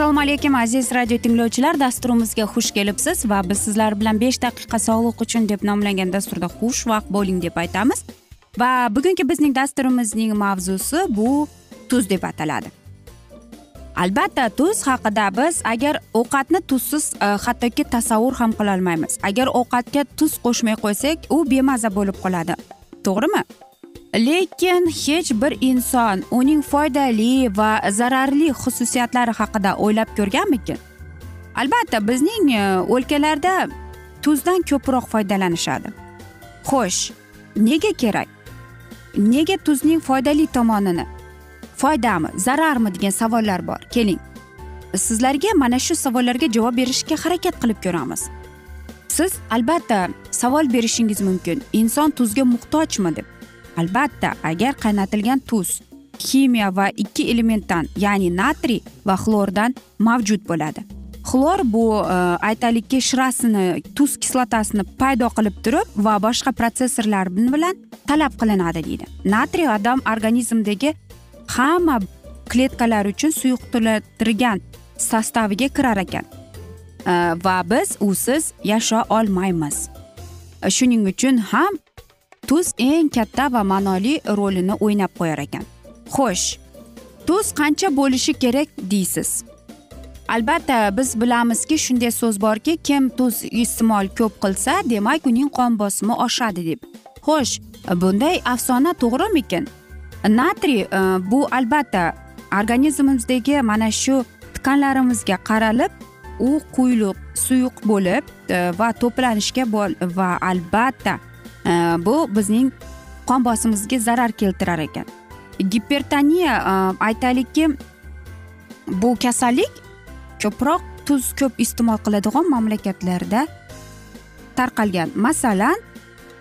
assalomu alaykum aziz radio tinglovchilar. Dasturimizga xush kelibsiz va biz sizlar bilan besh daqiqa sog'liq uchun deb nomlangan dasturda xushvaqt bo'ling deb aytamiz. Va bugungi bizning dasturimizning mavzusi bu tuz deb ataladi. Albatta tuz haqida biz agar ovqatni tuzsiz e, hattoki tasavvur ham qilolmaymiz. Agar ovqatga tuz qo'shmay qo'ysak u bemaza bo'lib qoladi. To'g'rimi? Lekin hech bir inson uning foydali va zararli xususiyatlari haqida o'ylab ko'rganmikin? Albatta bizning e, o'lkalarda tuzdan ko'proq foydalanishadi. Xo'sh nega kerak? Nega tuzning foydali tomonini? Foydami zararmi degan savollar bor. Keling. Sizlarga mana shu savollarga javob berishga harakat qilib ko'ramiz. Siz albatta savol berishingiz mumkin. Inson tuzga muhtojmi deb. Albatta agar qaynatilgan tuz ximiya va ikki elementdan ya'ni natriy va xlordan mavjud bo'ladi. Xlor bu e, aytaylikki shirasini tuz kislotasini paydo qilib turib va boshqa protsessorlar bilan talab qilinadi deydi. Natriy odam organizmidagi hamma kletkalar uchun suyuqtirgan sostaviga kirar ekan. E, va biz usiz yasha olmaymiz. E, shuning uchun ham tuz eng katta va ma'noli rolini o'ynab qo'yar ekan. Xo'sh tuz qancha bo'lishi kerak deysiz? Albatta biz bilamizki shunday so'z borki kim tuz iste'mol ko'p qilsa demak uning qon bosimi oshadi deb. Xo'sh bunday afsona to'g'rimikin? Natriy e, bu albatta organizmimizdagi mana shu tkanlarimizga qaralib u quyuq suyuq bo'lib e, va to'planishga va albatta Э, bu bizning qon bosimimizga zarar keltirar ekan. Gipertoniya e, aytaylikki bu kasallik ko'proq tuz ko'p iste'mol qiladigan mamlakatlarda tarqalgan. Masalan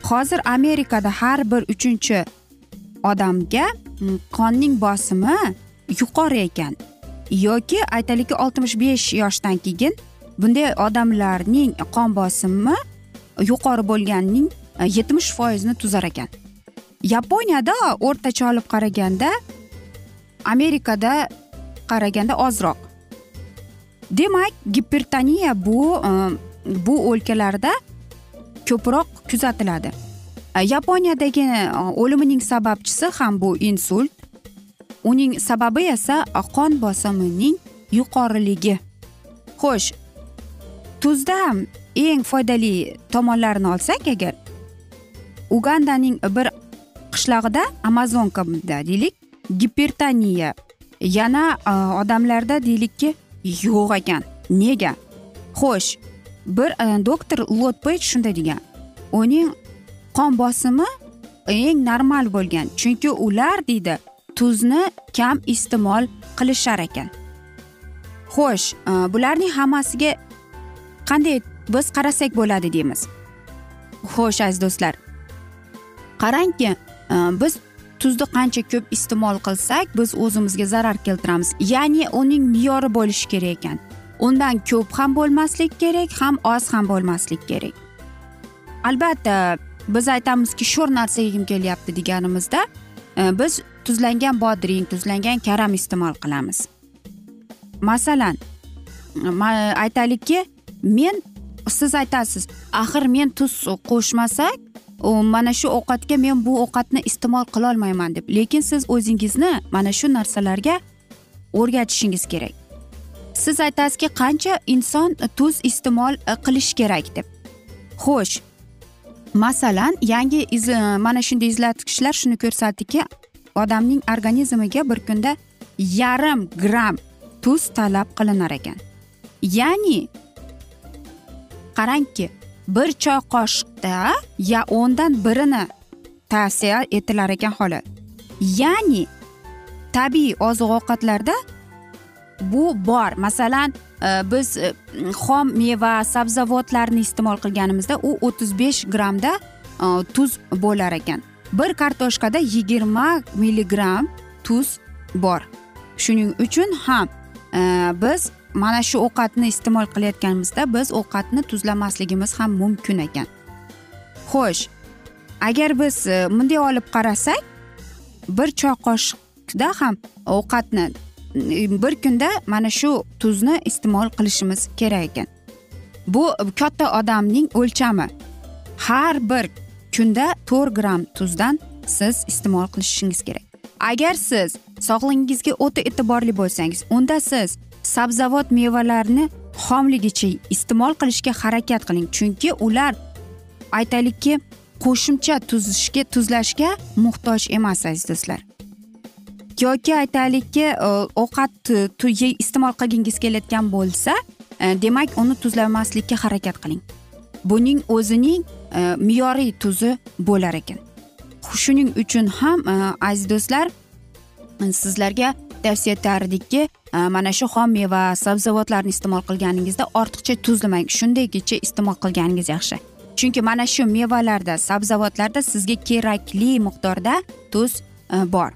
hozir amerikada har bir uchinchi odamga qonning bosimi yuqori ekan. Yoki aytaylikki oltmish besh yoshdan keyin bunday odamlarning qon bosimi yuqori bo'lganning yetmish foizini tuzar ekan. Yaponiyada o'rtacha olib qaraganda amerikada qaraganda ozroq. Demak gipertoniya bu e, bu o'lkalarda ko'proq kuzatiladi. E, Yaponiyadagi e, o'limining sababchisi ham bu insult. Uning sababi esa qon bosimining yuqoriligi. Xo'sh tuzda eng foydali tomonlarini olsak agar ugandaning bir qishlog'ida amazonkada deylik. Gipertoniya yana e, odamlarda deylikki yo'q ekan. Nega? Xo'sh bir e, doktor lotpej shunday degan. Uning qon bosimi eng normal bo'lgan chunki ular deydi tuzni kam iste'mol qilishar ekan. Xo'sh e, bularning hammasiga qanday biz qarasak bo'ladi deymiz. Xo'sh aziz do'stlar qarangki e, biz tuzni qancha ko'p iste'mol qilsak biz o'zimizga zarar keltiramiz. Ya'ni uning me'yori bo'lishi kerak ekan. Undan ko'p ham bo'lmaslik kerak ham oz ham bo'lmaslik kerak. Albatta biz aytamizki sho'r narsa yegim kelyapti deganimizda e, biz tuzlangan bodring tuzlangan karam iste'mol qilamiz. Masalan aytaylikki men siz aytasiz axir men tuz qo'shmasak mana shu ovqatga men bu ovqatni iste'mol qilolmayman deb. Lekin siz o'zingizni mana shu narsalarga o'rgatishingiz kerak. Siz aytasizki qancha inson tuz iste'mol e, qilish kerak deb. Xo'sh masalan yangi e, mana shunday izlatgichlar shuni ko'rsatdiki odamning organizmiga bir kunda yarim gramm tuz talab qilinar ekan. Ya'ni qarangki bir choy qoshiqda ya o'ndan birini tavsiya etilar ekan xolos. Ya'ni tabiiy oziq ovqatlarda bu bor. Masalan e, biz e, xom meva sabzavotlarni iste'mol qilganimizda u o'ttiz besh grammda e, tuz bo'lar ekan. Bir kartoshkada yigirma milligramm tuz bor. Shuning uchun ham biz mana shu ovqatni iste'mol qilayotganimizda biz ovqatni tuzlamasligimiz ham mumkin ekan. Xo'sh agar biz e, bunday olib qarasak bir choy qoshiqda ham ovqatni bir kunda mana shu tuzni iste'mol qilishimiz kerak ekan. Bu katta odamning o'lchami. Har bir kunda to'rt gramm tuzdan siz iste'mol qilishingiz kerak. Agar siz sog'lig'ingizga o'ta e'tiborli bo'lsangiz unda siz sabzavot mevalarni xomligicha iste'mol qilishga harakat qiling. Chunki ular aytaylikki qo'shimcha tuzishga tuzlashga muhtoj emas aziz do'stlar yoki aytaylikki ovqatni ovqat iste'mol qilgingiz kelayotgan bo'lsa e, demak uni tuzlamaslikka harakat qiling. Buning o'zining e, me'yoriy tuzi bo'lar ekan. Shuning uchun ham aziz do'stlar sizlarga tavsiya etardikki e, mana shu xom meva sabzavotlarni iste'mol qilganingizda ortiqcha tuzlamang. Shundaygicha iste'mol qilganingiz yaxshi. Chunki mana shu mevalarda sabzavotlarda sizga kerakli miqdorda tuz e, bor.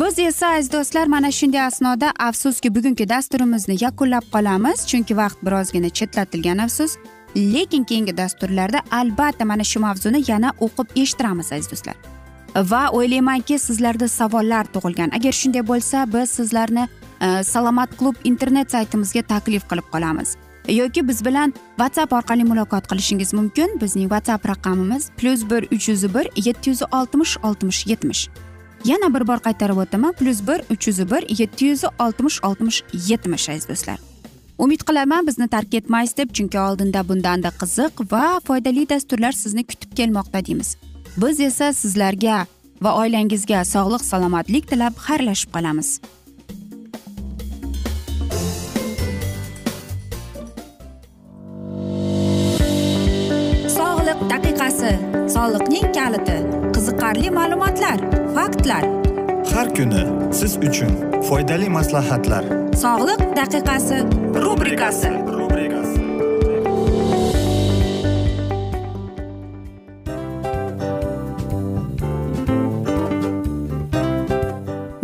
Biz esa aziz do'stlar mana shunday asnoda afsuski bugungi dasturimizni yakunlab qolamiz. Chunki vaqt birozgina chetlatilgan afsus. Lekin keyingi dasturlarda albatta mana shu mavzuni yana o'qib eshittiramiz aziz do'stlar. Va o'ylaymanki sizlarda savollar tug'ilgan. Agar shunday bo'lsa biz sizlarni e, salomat klub internet saytimizga taklif qilib qolamiz. Yoki biz bilan whatsapp orqali muloqot qilishingiz mumkin. Bizning whatsapp raqamimiz plyus bir uch yuz bir yetti yuz oltmish oltmish yetmish. Yana bir bor qaytarib o'taman plyus bir uch yuz bir yetti yuz oltmish oltmish yetmish aziz do'stlar. Umid qilaman bizni tark etmaysiz deb chunki oldinda bundanda qiziq va foydali dasturlar sizni kutib kelmoqda deymiz. Biz esa sizlarga va oilangizga sog'lik salomatlik tilab xayrlashib qolamiz. Sog'liq daqiqasi soliqning kaliti qiziqarli ma'lumotlar faktlar. Har kuni siz uchun foydali maslahatlar. Sog'liq daqiqasi rubrikasi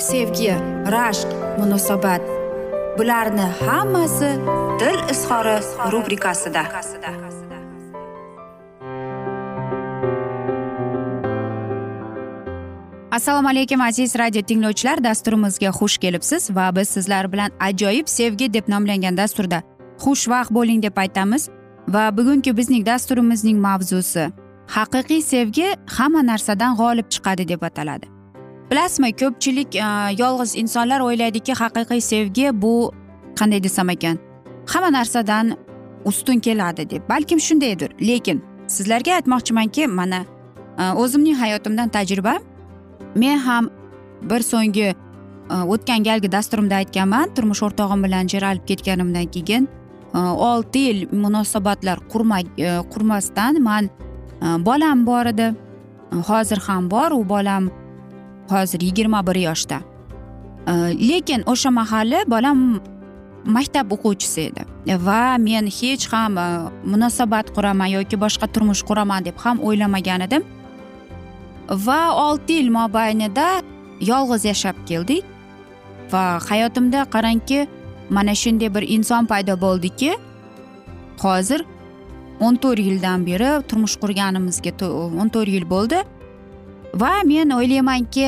sevgi rashq munosabat. Bularni hammasi dil izhori rubrikasida. Assalomu alaykum aziz radio tinglovchilar. Dasturimizga xush kelibsiz va biz sizlar bilan ajoyib sevgi deb nomlangan dasturda xushvaqt bo'ling deb aytamiz. Va bugungi bizning dasturimizning mavzusi haqiqiy sevgi hamma narsadan g'olib chiqadi deb ataladi. Bilasizmi ko'pchilik e, yolg'iz insonlar o'ylaydiki haqiqiy sevgi bu qanday desam ekan? Hamma narsadan ustun keladi deb. Balkim shundaydir. Lekin sizlarga aytmoqchimanki mana e, o'zimning hayotimdan tajriba men ham bir so'nggi e, o'tgan galgi dasturimda aytganman turmush o'rtog'im bilan ajralib ketganimdan keyin olti yil munosabatlar qurmay qurmasdan man bolam bor edi. Hozir ham bor u bolam hozir yigirma bir yoshda. Э, lekin o'sha mahali bolam maktab o'quvchisi edi. Va men hech ham э, munosabat quraman yoki boshqa turmush quraman deb ham o'ylamagan edim. Va olti yil mobaynida yolg'iz yashab keldik. Va hayotimda qarangki mana shunday bir inson paydo bo'ldiki hozir o'n to'rt yildan beri turmush qurganimizga o'n to'rt yil bo'ldi. Va men o'ylaymanki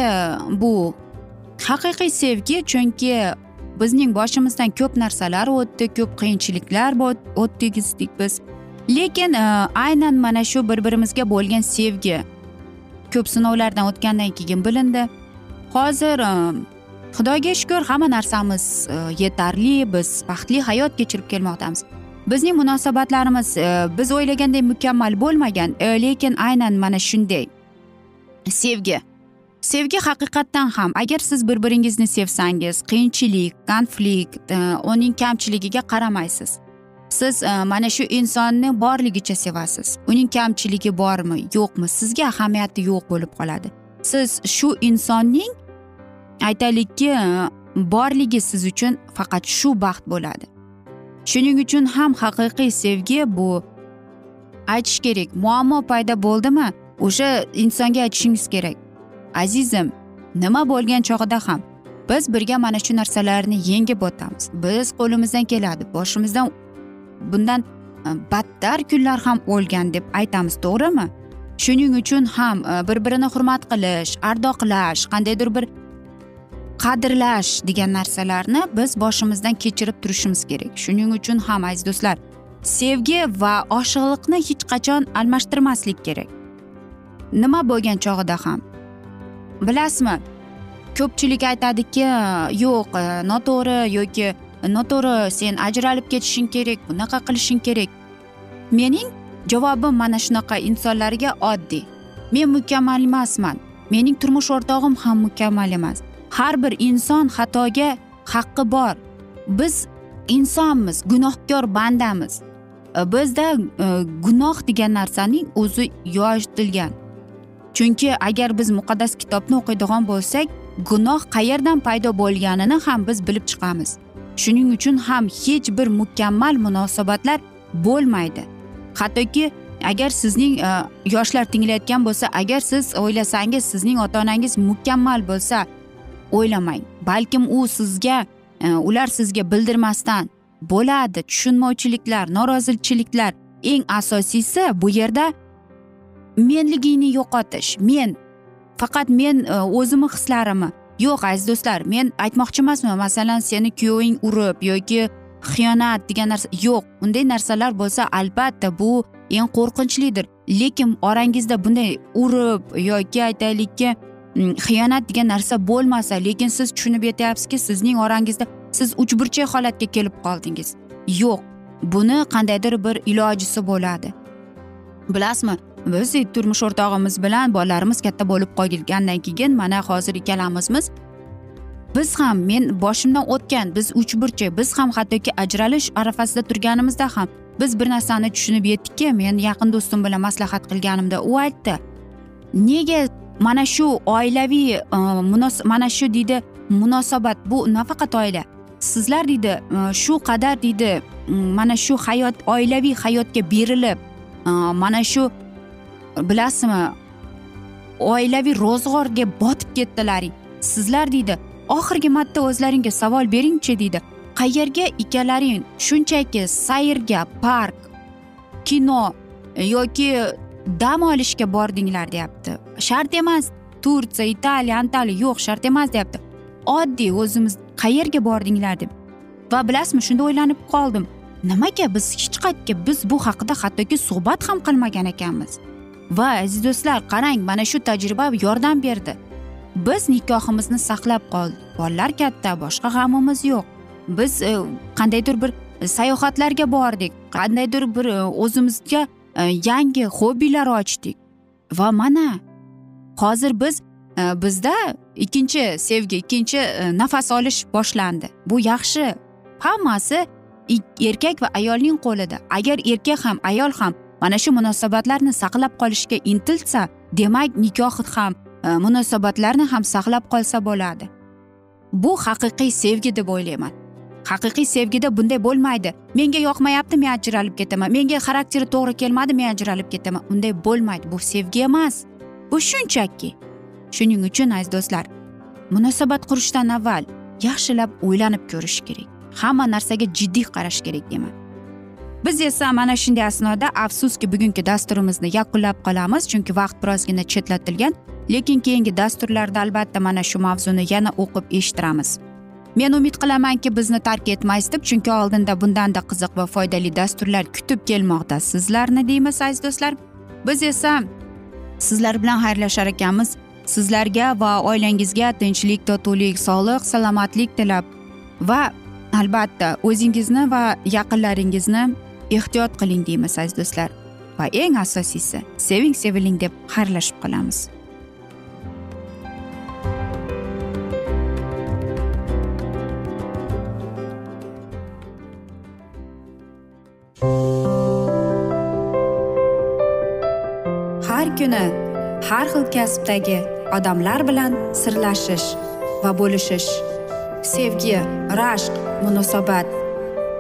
bu haqiqiy sevgi chunki bizning boshimizdan ko'p narsalar o'tdi ko'p qiyinchiliklar o'tkazdik biz lekin e, aynan mana shu bir birimizga bo'lgan sevgi ko'p sinovlardan o'tgandan keyin bilindi. Hozir e, xudoga shukur hamma narsamiz e, yetarli biz baxtli hayot kechirib kelmoqdamiz. Bizning munosabatlarimiz biz o'ylagandek mukammal bo'lmagan lekin aynan mana shunday sevgi. Sevgi haqiqatdan ham agar siz bir biringizni sevsangiz qiyinchilik konflikt e, uning kamchiligiga qaramaysiz. Siz e, mana shu insonni borligicha sevasiz. Uning kamchiligi bormi yo'qmi sizga ahamiyati yo'q bo'lib qoladi. Siz shu insonning aytaylikki e, borligi siz uchun faqat shu baxt bo'ladi. Shuning uchun ham haqiqiy sevgi bu. Aytish kerak muammo paydo bo'ldimi? O'sha insonga aytishingiz kerak. Azizim nima bo'lgan chog'ida ham biz birga mana shu narsalarni yengib o'tamiz. Biz qo'limizdan keladi boshimizdan bundan e, battar kunlar ham o'lgan deb aytamiz to'g'rimi? Shuning uchun ham e, bir birini hurmat qilish ardoqlash qandaydir bir qadrlash degan narsalarni biz boshimizdan kechirib turishimiz kerak. Shuning uchun ham aziz do'stlar sevgi va oshiqliqni hech qachon almashtirmaslik kerak. Nima bo'lgan chog'ida ham. Bilasizmi ko'pchilik aytadiki yo'q e, noto'g'ri yoki e, noto'g'ri sen ajralib ketishing kerak bunaqa qilishing kerak. Mening javobim mana shunaqa insonlarga oddiy. Men mukammal emasman. Mening turmush o'rtog'im ham mukammal emas. Har bir inson xatoga haqqi bor. Biz insonmiz gunohkor bandamiz. E, bizda gunoh degan narsaning o'zi yoritilgan chunki agar biz muqaddas kitobni o'qiydigan bo'lsak gunoh qayerdan paydo bo'lganini ham biz bilib chiqamiz. Shuning uchun ham hech bir mukammal munosabatlar bo'lmaydi. Hattoki agar sizning e, yoshlar tinglayotgan bo'lsa agar siz o'ylasangiz sizning ota onangiz mukammal bo'lsa o'ylamang. Balkim u sizga e, ular sizga bildirmasdan bo'ladi. Tushunmovchiliklar norozichiliklar eng asosiysi bu yerda menligingni yo'qotish men faqat men e, o'zimni hislarimni yo'q aziz do'stlar men aytmoqchi emasman masalan seni kuyoving urib yoki xiyonat degan narsa yo'q unday narsalar bo'lsa albatta bu eng qo'rqinchlidir. Lekin orangizda bunday urib yoki aytaylikki xiyonat degan narsa bo'lmasa lekin siz tushunib yetyapsizki sizning orangizda siz uchburchak holatga kelib qoldingiz. Yo'q buni qandaydir bir ilojisi bo'ladi. Bilasizmi? Biz turmush o'rtog'imiz bilan bolalarimiz katta bo'lib qolgandan keyin mana hozir ikkalamizmiz. Biz ham men boshimdan o'tgan biz uchburchi biz ham hattoki ajralish arafasida turganimizda ham biz bir narsani tushunib yetdikki men yaqin do'stim bilan maslahat qilganimda u aytdi. Nega mana shu oilaviy e, mana shu deydi munosabat bu nafaqat oila sizlar deydi e, shu qadar deydi mana shu hayot oilaviy hayotga berilib e, mana shu bilasizmi oilaviy ro'zg'orga botib ketdilar sizlar deydi oxirgi marta o'zlaringga savol beringchi deydi. Qayerga ikkalaring shunchaki sayrga park kino yoki dam olishga bordinglar deyapti. Shart emas turtsiya italiya antaliya yo'q shart emas deyapti. Oddiy o'zimiz qayerga bordinglar deb. Va bilasizmi shunda o'ylanib qoldim. Nimaga biz hech qayerga biz bu haqida hattoki suhbat ham qilmagan ekanmiz. Va aziz do'stlar qarang mana shu tajriba yordam berdi. Biz nikohimizni saqlab qoldik bolalar katta boshqa g'amimiz yo'q. Biz e, qandaydir bir sayohatlarga bordik. Qandaydir bir e, o'zimizga e, yangi hobbilar ochdik. Va mana hozir biz e, bizda ikkinchi sevgi ikkinchi e, nafas olish boshlandi. Bu yaxshi. Hammasi erkak va ayolning qo'lida. Agar erkak ham ayol ham mana shu munosabatlarni saqlab qolishga intilsa demak nikoh ham e, munosabatlarni ham saqlab qolsa bo'ladi. Bu haqiqiy sevgi deb o'ylayman. Haqiqiy sevgida bunday bo'lmaydi. Menga yoqmayapti men ajralib ketaman. Menga xarakteri to'g'ri kelmadi men ajralib ketaman. Unday bo'lmaydi. Bu sevgi emas. Bu shunchaki. Shuning uchun aziz do'stlar munosabat qurishdan avval yaxshilab o'ylanib ko'rish kerak. Hamma narsaga jiddiy qarash kerak deyman biz esa mana shunday asnoda afsuski bugungi dasturimizni yakunlab qolamiz chunki vaqt birozgina chetlatilgan lekin keyingi dasturlarda albatta mana shu mavzuni yana o'qib eshittiramiz. Men umid qilamanki bizni tark etmaysiz deb chunki oldinda bundanda qiziq va foydali dasturlar kutib kelmoqda sizlarni deymiz aziz do'stlar. Biz esa sizlar bilan xayrlashar ekanmiz. Sizlarga va oilangizga tinchlik totuvlik sog'lik salomatlik tilab va albatta o'zingizni va yaqinlaringizni ehtiyot qiling deymiz aziz do'stlar. Va eng asosiysi seving seviling deb xayrlashib qolamiz. Har kuni har xil kasbdagi odamlar bilan sirlashish va bo'lishish sevgi rashq munosabat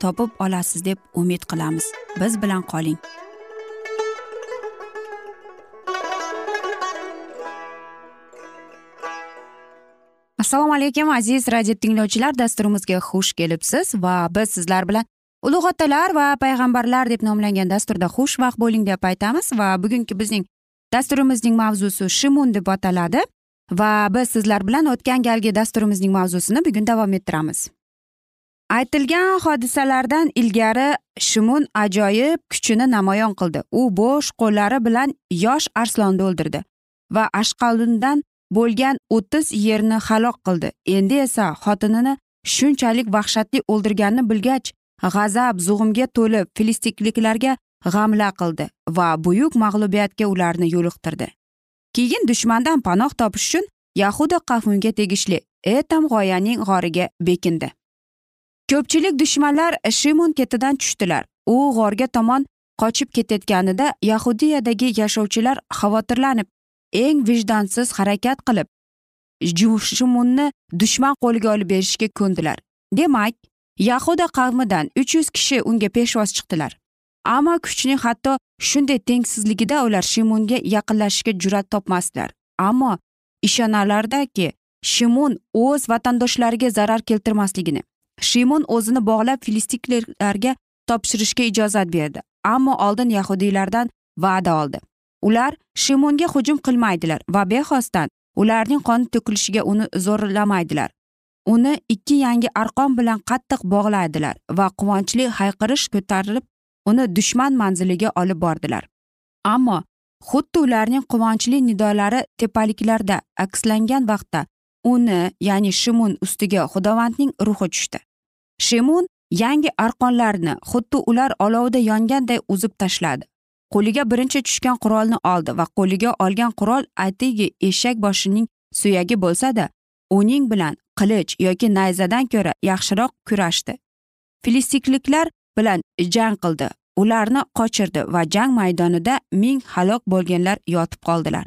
topib olasiz deb umid qilamiz. Biz bilan qoling. Assalomu alaykum aziz radio tinglovchilar. Dasturimizga xush kelibsiz va biz sizlar bilan ulug' otalar va payg'ambarlar deb nomlangan dasturda xushvaqt bo'ling deb aytamiz. Va bugungi bizning dasturimizning mavzusi shimun deb ataladi. Va biz sizlar bilan o'tgan galgi dasturimizning mavzusini bugun davom ettiramiz. Aytilgan hodisalardan ilgari shimun ajoyib kuchini namoyon qildi. U bo'sh qo'llari bilan yosh arslonni o'ldirdi va ashqalundan bo'lgan o'ttiz yerni halok qildi. Endi esa xotinini shunchalik vahshatli o'ldirganini bilgach g'azab zug'umga to'lib filistikliklarga g'amla qildi va buyuk mag'lubiyatga ularni yo'liqtirdi. Keyin dushmandan panoh topish uchun yahuda qavmiga tegishli etam g'oyaning g'origa bekindi. Ko'pchilik dushmanlar shimun ketidan tushdilar. U g'orga tomon qochib ketayotganida yahudiyadagi yashovchilar xavotirlanib eng vijdonsiz harakat qilib shimunni dushman qo'liga olib berishga ko'ndilar. Demak yahuda qavmidan uch yuz kishi unga peshvoz chiqdilar. Ammo kuchning hatto shunday tengsizligida ular shimunga yaqinlashishga jur'at topmasdilar. Ammo ishonalardaki shimun o'z vatandoshlariga zarar keltirmasligini shimon o'zini bog'lab filistiklarga topshirishga ijozat berdi ammo oldin yahudiylardan va'da oldi. Ular shimonga hujum qilmaydilar va bexosdan ularning qoni to'kilishiga uni zo'rlamaydilar. Uni ikki yangi arqon bilan qattiq bog'laydilar va quvonchli hayqirish ko'tarilib uni dushman manziliga olib bordilar. Ammo xuddi ularning quvonchli nidolari tepaliklarda akslangan vaqtda uni ya'ni shimun ustiga xudovandning ruhi tushdi. Shimun yangi arqonlarni xuddi ular olovda yonganday uzib tashladi. Qo'liga birinchi tushgan qurolni oldi va qo'liga olgan qurol atigi eshak boshining suyagi bo'lsada uning bilan qilich yoki nayzadan ko'ra yaxshiroq kurashdi. Filistikliklar bilan jang qildi ularni qochirdi va jang maydonida ming halok bo'lganlar yotib qoldilar.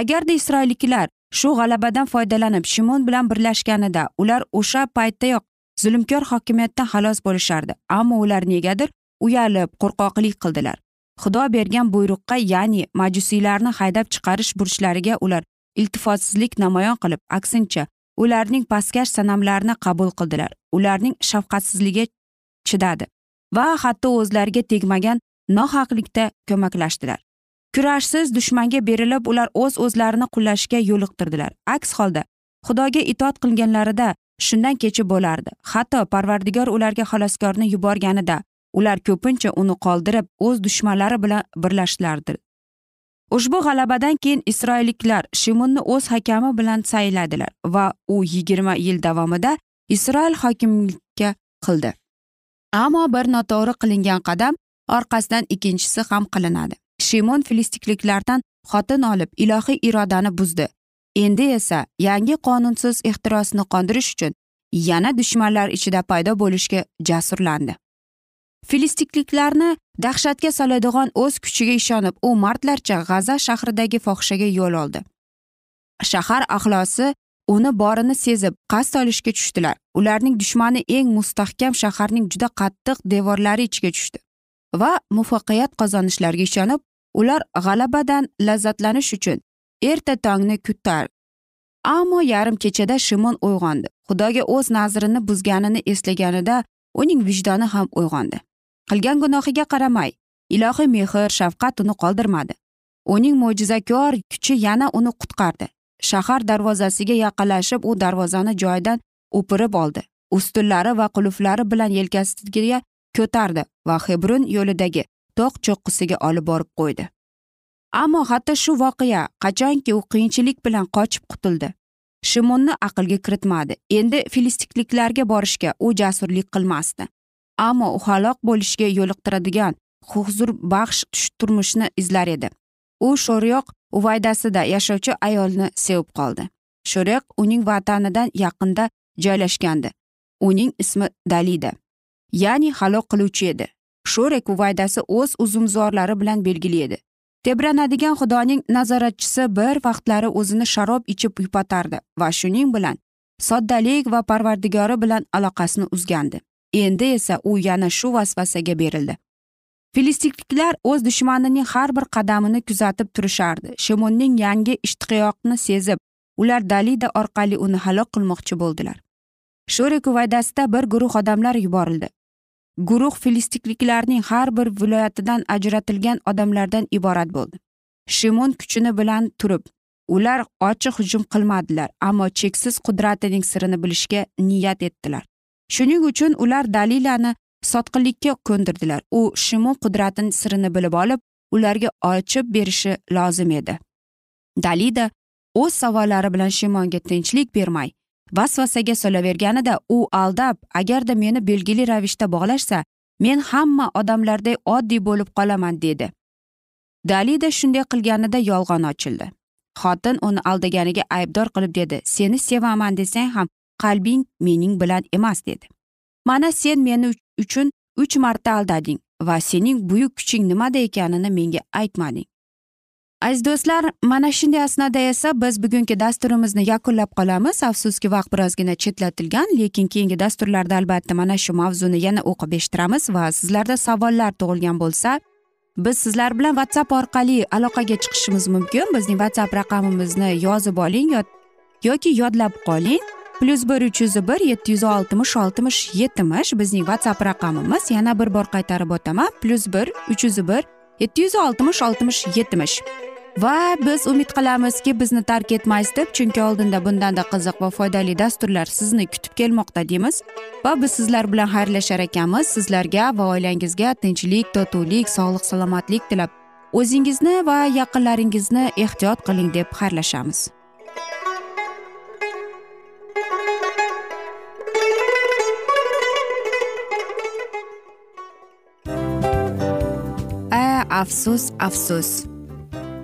Agarda isroilliklar shu g'alabadan foydalanib shimon bilan birlashganida ular o'sha paytdayoq zulmkor hokimiyatdan xalos bo'lishardi ammo ular negadir uyalib qo'rqoqlik qildilar. Xudo bergan buyruqqa ya'ni majusiylarni haydab chiqarish burchlariga ular iltifotsizlik namoyon qilib aksincha ularning pastkash sanamlarini qabul qildilar. Ularning shafqatsizligi chidadi va hatto o'zlariga tegmagan nohaqlikda ko'maklashdilar. Kurashsiz dushmanga berilib ular o'z o'zlarini qullashga yo'liqtirdilar. Aks holda xudoga itoat qilganlarida shundan kechib bo'lardi. Hatto parvardigor ularga xaloskorni yuborganida ular ko'pincha uni qoldirib o'z dushmanlari bilan birlashdilardi ushbu g'alabadan keyin isroilliklar shimunni o'z hakami bilan sayladilar va u yigirma yil davomida isroil hokimlikka qildi. Ammo bir noto'g'ri qilingan qadam orqasidan ikkinchisi ham qilinadi. Shimon filistikliklardan xotin olib ilohiy irodani buzdi. Endi esa yangi qonunsiz ehtirosni qondirish uchun yana dushmanlar ichida paydo bo'lishga jasurlandi. Filistikliklarni dahshatga soladigan o'z kuchiga ishonib u martlarcha g'aza shahridagi fohishaga yo'l oldi. Shahar ahlosi uni borini sezib qasd olishga tushdilar. Ularning dushmani eng mustahkam shaharning juda qattiq devorlari ichiga tushdi va muvaffaqiyat qozonishlariga ishonib ular g'alabadan lazzatlanish uchun erta tongni kutar. Ammo yarim kechada shimon uyg'ondi. Xudoga o'z nazrini buzganini eslaganida uning vijdoni ham uyg'ondi. Qilgan gunohiga qaramay ilohiy mehr shafqat uni qoldirmadi. Uning mo'jizakor kuchi yana uni qutqardi. Shahar darvozasiga yaqinlashib u darvozani joyidan o'pirib oldi. Ustunlari va qulflari bilan yelkasiga ko'tardi va hebron yo'lidagi tog' cho'qqisiga olib borib qo'ydi. Ammo hatto shu voqea qachonki u qiyinchilik bilan qochib qutuldi shimonni aqlga kiritmadi. Endi filistikliklarga borishga u jasurlik qilmasdi. Ammo u halok bo'lishga yo'liqtiradigan huzurbaxsh turmushni izlar edi. U sho'riyoq uvaydasida yashovchi ayolni sevib qoldi. Sho'ryoq uning vatanidan yaqinda joylashgandi. Uning ismi dalida. Ya'ni halok qiluvchi edi. Sho'rek uvaydasi o'z uzumzorlari bilan belgili edi. Tebranadigan xudoning nazoratchisi bir vaqtlari o'zini sharob ichib yupatardi va shuning bilan soddalik va parvardigori bilan aloqasini uzgandi. Endi esa u yana shu vasvasaga berildi. Filistikliklar o'z dushmanining har bir qadamini kuzatib turishardi. Shimonning yangi ishtiyoqni sezib ular dalida orqali uni halok qilmoqchi bo'ldilar. Sho'rek kuvaydasida bir guruh odamlar yuborildi. Guruh filistikliklarning har bir viloyatidan ajratilgan odamlardan iborat bo'ldi. Shimon kuchini bilan turib ular ochiq hujum qilmadilar ammo cheksiz qudratining sirini bilishga niyat etdilar. Shuning uchun ular dalilani sotqinlikka ko'ndirdilar. U shimon qudratini sirini bilib olib ularga ochib berishi lozim edi. Dalida o'z savollari bilan shimonga tinchlik bermay vasvasaga solaverganida u aldab agarda meni belgili ravishda bog'lashsa men hamma odamlarday oddiy bo'lib qolaman dedi. Dalida shunday qilganida yolg'on ochildi. Xotin uni aldaganiga aybdor qilib dedi seni sevaman desang ham qalbing mening bilan emas dedi. Mana sen meni uchun uch marta aldading va sening buyuk kuching nimada ekanini menga aytmading. Aziz do'stlar mana shunday asnoda esa biz bugungi dasturimizni yakunlab qolamiz. Afsuski vaqt birozgina chetlatilgan lekin keyingi dasturlarda albatta mana shu mavzuni yana o'qib eshittiramiz va sizlarda savollar tug'ilgan bo'lsa biz sizlar bilan whatsapp orqali aloqaga chiqishimiz mumkin. Bizning whatsapp raqamimizni yozib oling yoki yodlab qoling. Plyus bir uch yuz bir yetti yuz oltmish oltmish yetmish bizning whatsapp raqamimiz. Yana bir bor qaytarib o'taman. Plyus bir uch yuz bir yetti yuz oltmish oltmish yetmish. Va biz umid qilamizki bizni tark etmaysiz deb chunki oldinda bundanda qiziq va foydali dasturlar sizni kutib kelmoqda deymiz. Va biz sizlar bilan xayrlashar ekanmiz. Sizlarga va oilangizga tinchlik totuvlik sog'lik salomatlik tilab. O'zingizni va yaqinlaringizni ehtiyot qiling deb xayrlashamiz. Afsus afsus.